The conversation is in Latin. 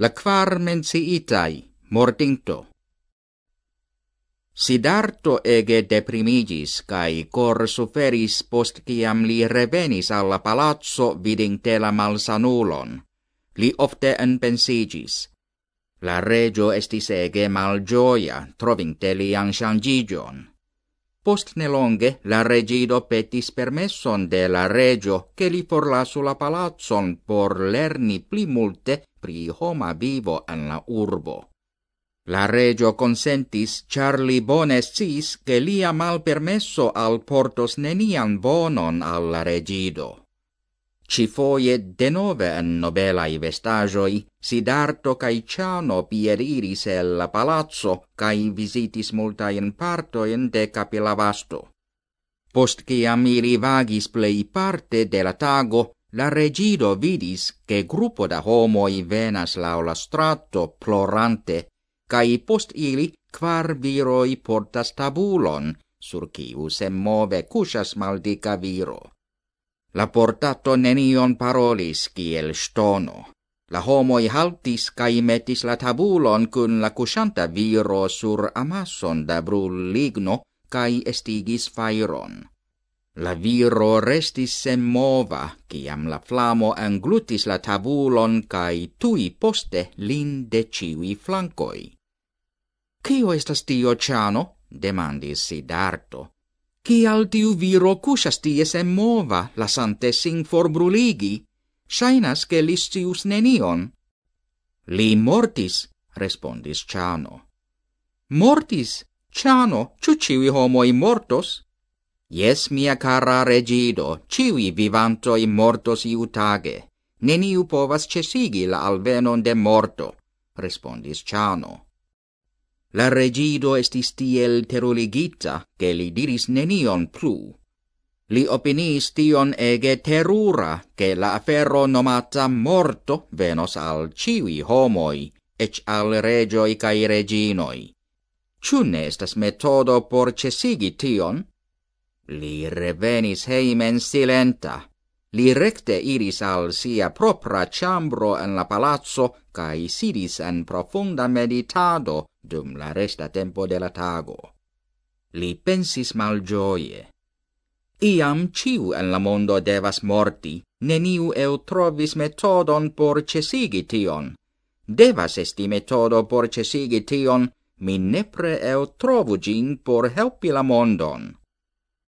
la quar menciitai mortinto. Sidarto ege deprimigis cae cor suferis post ciam li revenis alla palazzo vidinte la malsanulon. Li ofte enpensigis. La regio estis ege malgioia, trovinte lian shangigion. Post nelonge la regido petis permesson de la regio che li forlasu la palazzon por lerni pli multe pri homa vivo en la urbo. La regio consentis, char li bone sciis, che lia malpermesso al portos nenian bonon alla regido ci foie denove en nobelai vestagioi, Sidarto cae Ciano pieriris el la palazzo, cae visitis multaen partoen de Capilavasto. Post ciam ili vagis plei parte de la tago, la regido vidis che gruppo da homoi venas laula strato plorante, cae post ili quar viroi portas tabulon, sur ciu se move cusas maldica viro. La portato nenion parolis kiel stono. La homoi haltis kai metis la tabulon kun la kuŝanta viro sur amasson da brulligno kai estigis fairon. La viro restis senmova, kiam la flamo englutis la tabulon kai tui poste lin de ciui flancoi. Kio estas tio, Ciano? demandis Sidarto. Cial tiu viro cusas ties em mova, lasante sin forbruligi? Shainas che listius nenion. Li mortis, respondis Ciano. Mortis, Ciano, ciu ciui homoi mortos? Yes, mia cara regido, ciui vivantoi mortos iutage. Neniu povas cesigi la alvenon de morto, respondis Ciano. La regido estis tiel teruligita, che li diris nenion plu. Li opinis tion ege terura, che la afero nomata morto venos al ciui homoi, ec al regioi cae reginoi. Ciu ne estas metodo por cesigi tion? Li revenis heimen silenta. Li recte iris al sia propra chambro en la palazzo, cae sidis en profunda meditado, dum la resta tempo de la tago. Li pensis mal gioie. Iam ciu en la mondo devas morti, neniu eu trovis metodon por cesigi tion. Devas esti metodo por cesigi tion, mi nepre eu trovu gin por helpi la mondon.